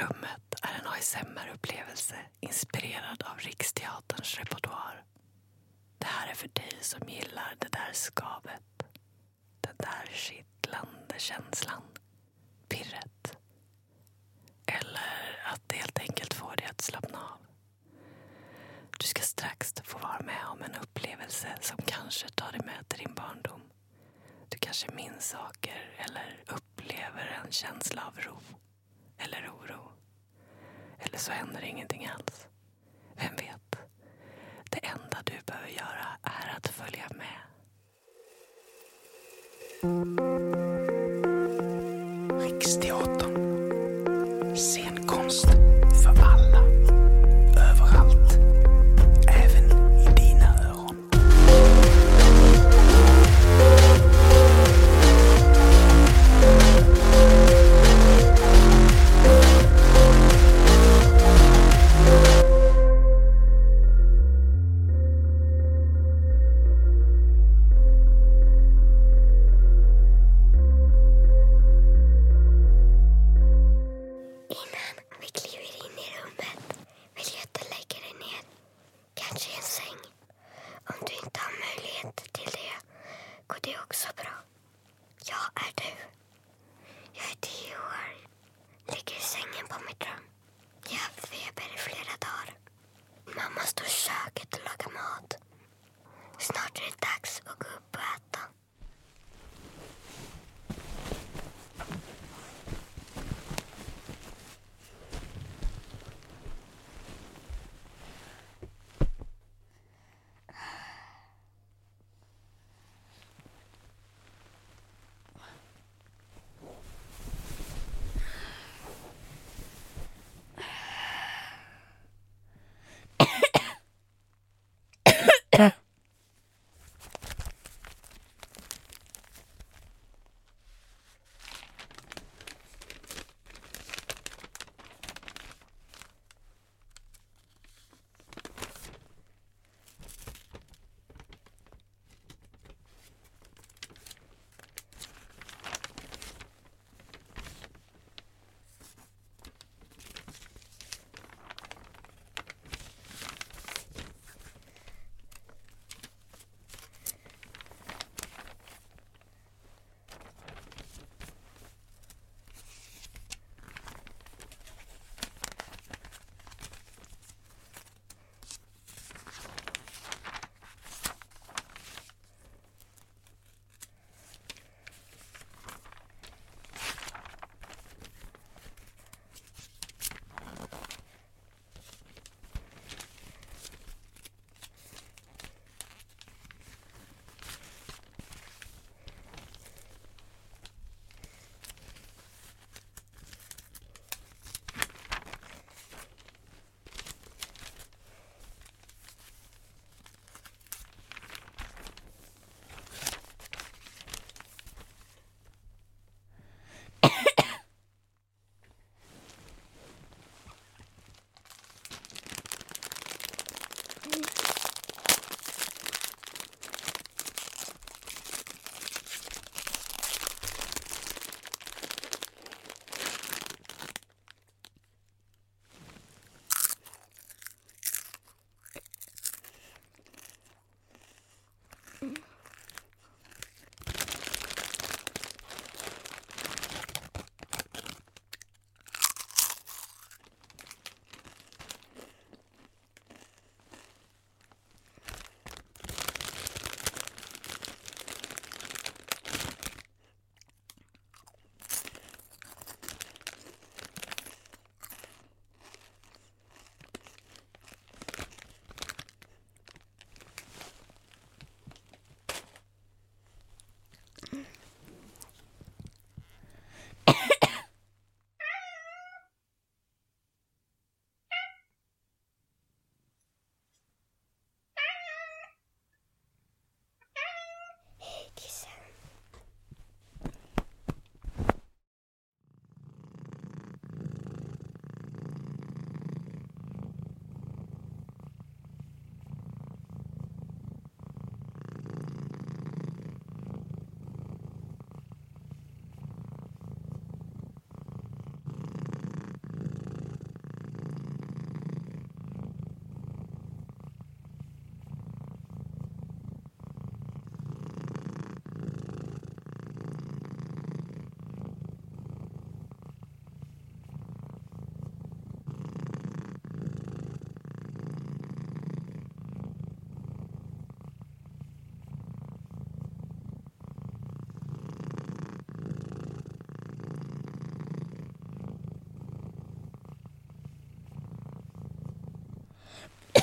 Rummet är en ASMR-upplevelse inspirerad av Riksteaterns repertoar. Det här är för dig som gillar det där skavet. Den där kittlande känslan. Pirret. Eller att det helt enkelt får dig att slappna av. Du ska strax få vara med om en upplevelse som kanske tar dig med till din barndom. Du kanske minns saker eller upplever en känsla av ro eller ro. Eller så händer ingenting alls. Vem vet? Det enda du behöver göra är att följa med.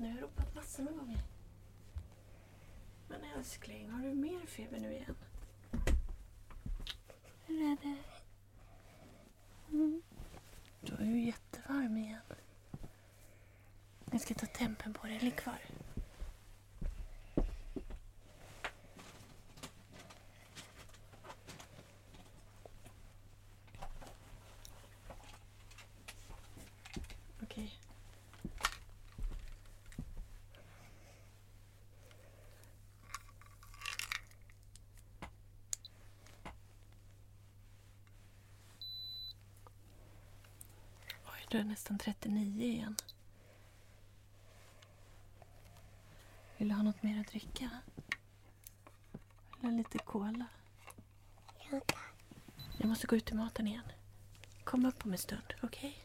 nu. Jag har ropat massor med gånger. Men älskling, har du mer feber nu igen? Hur är det? Mm. Du är ju jättevarm igen. Jag ska ta tempen på dig. Ligg kvar. Okej. Du är nästan 39 igen. Vill du ha något mer att dricka? Eller lite cola? Jag måste gå ut i maten igen. Kom upp om en stund, okej?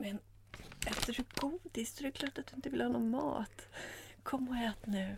Men äter du godis så är det klart att du inte vill ha någon mat. Kom och ät nu.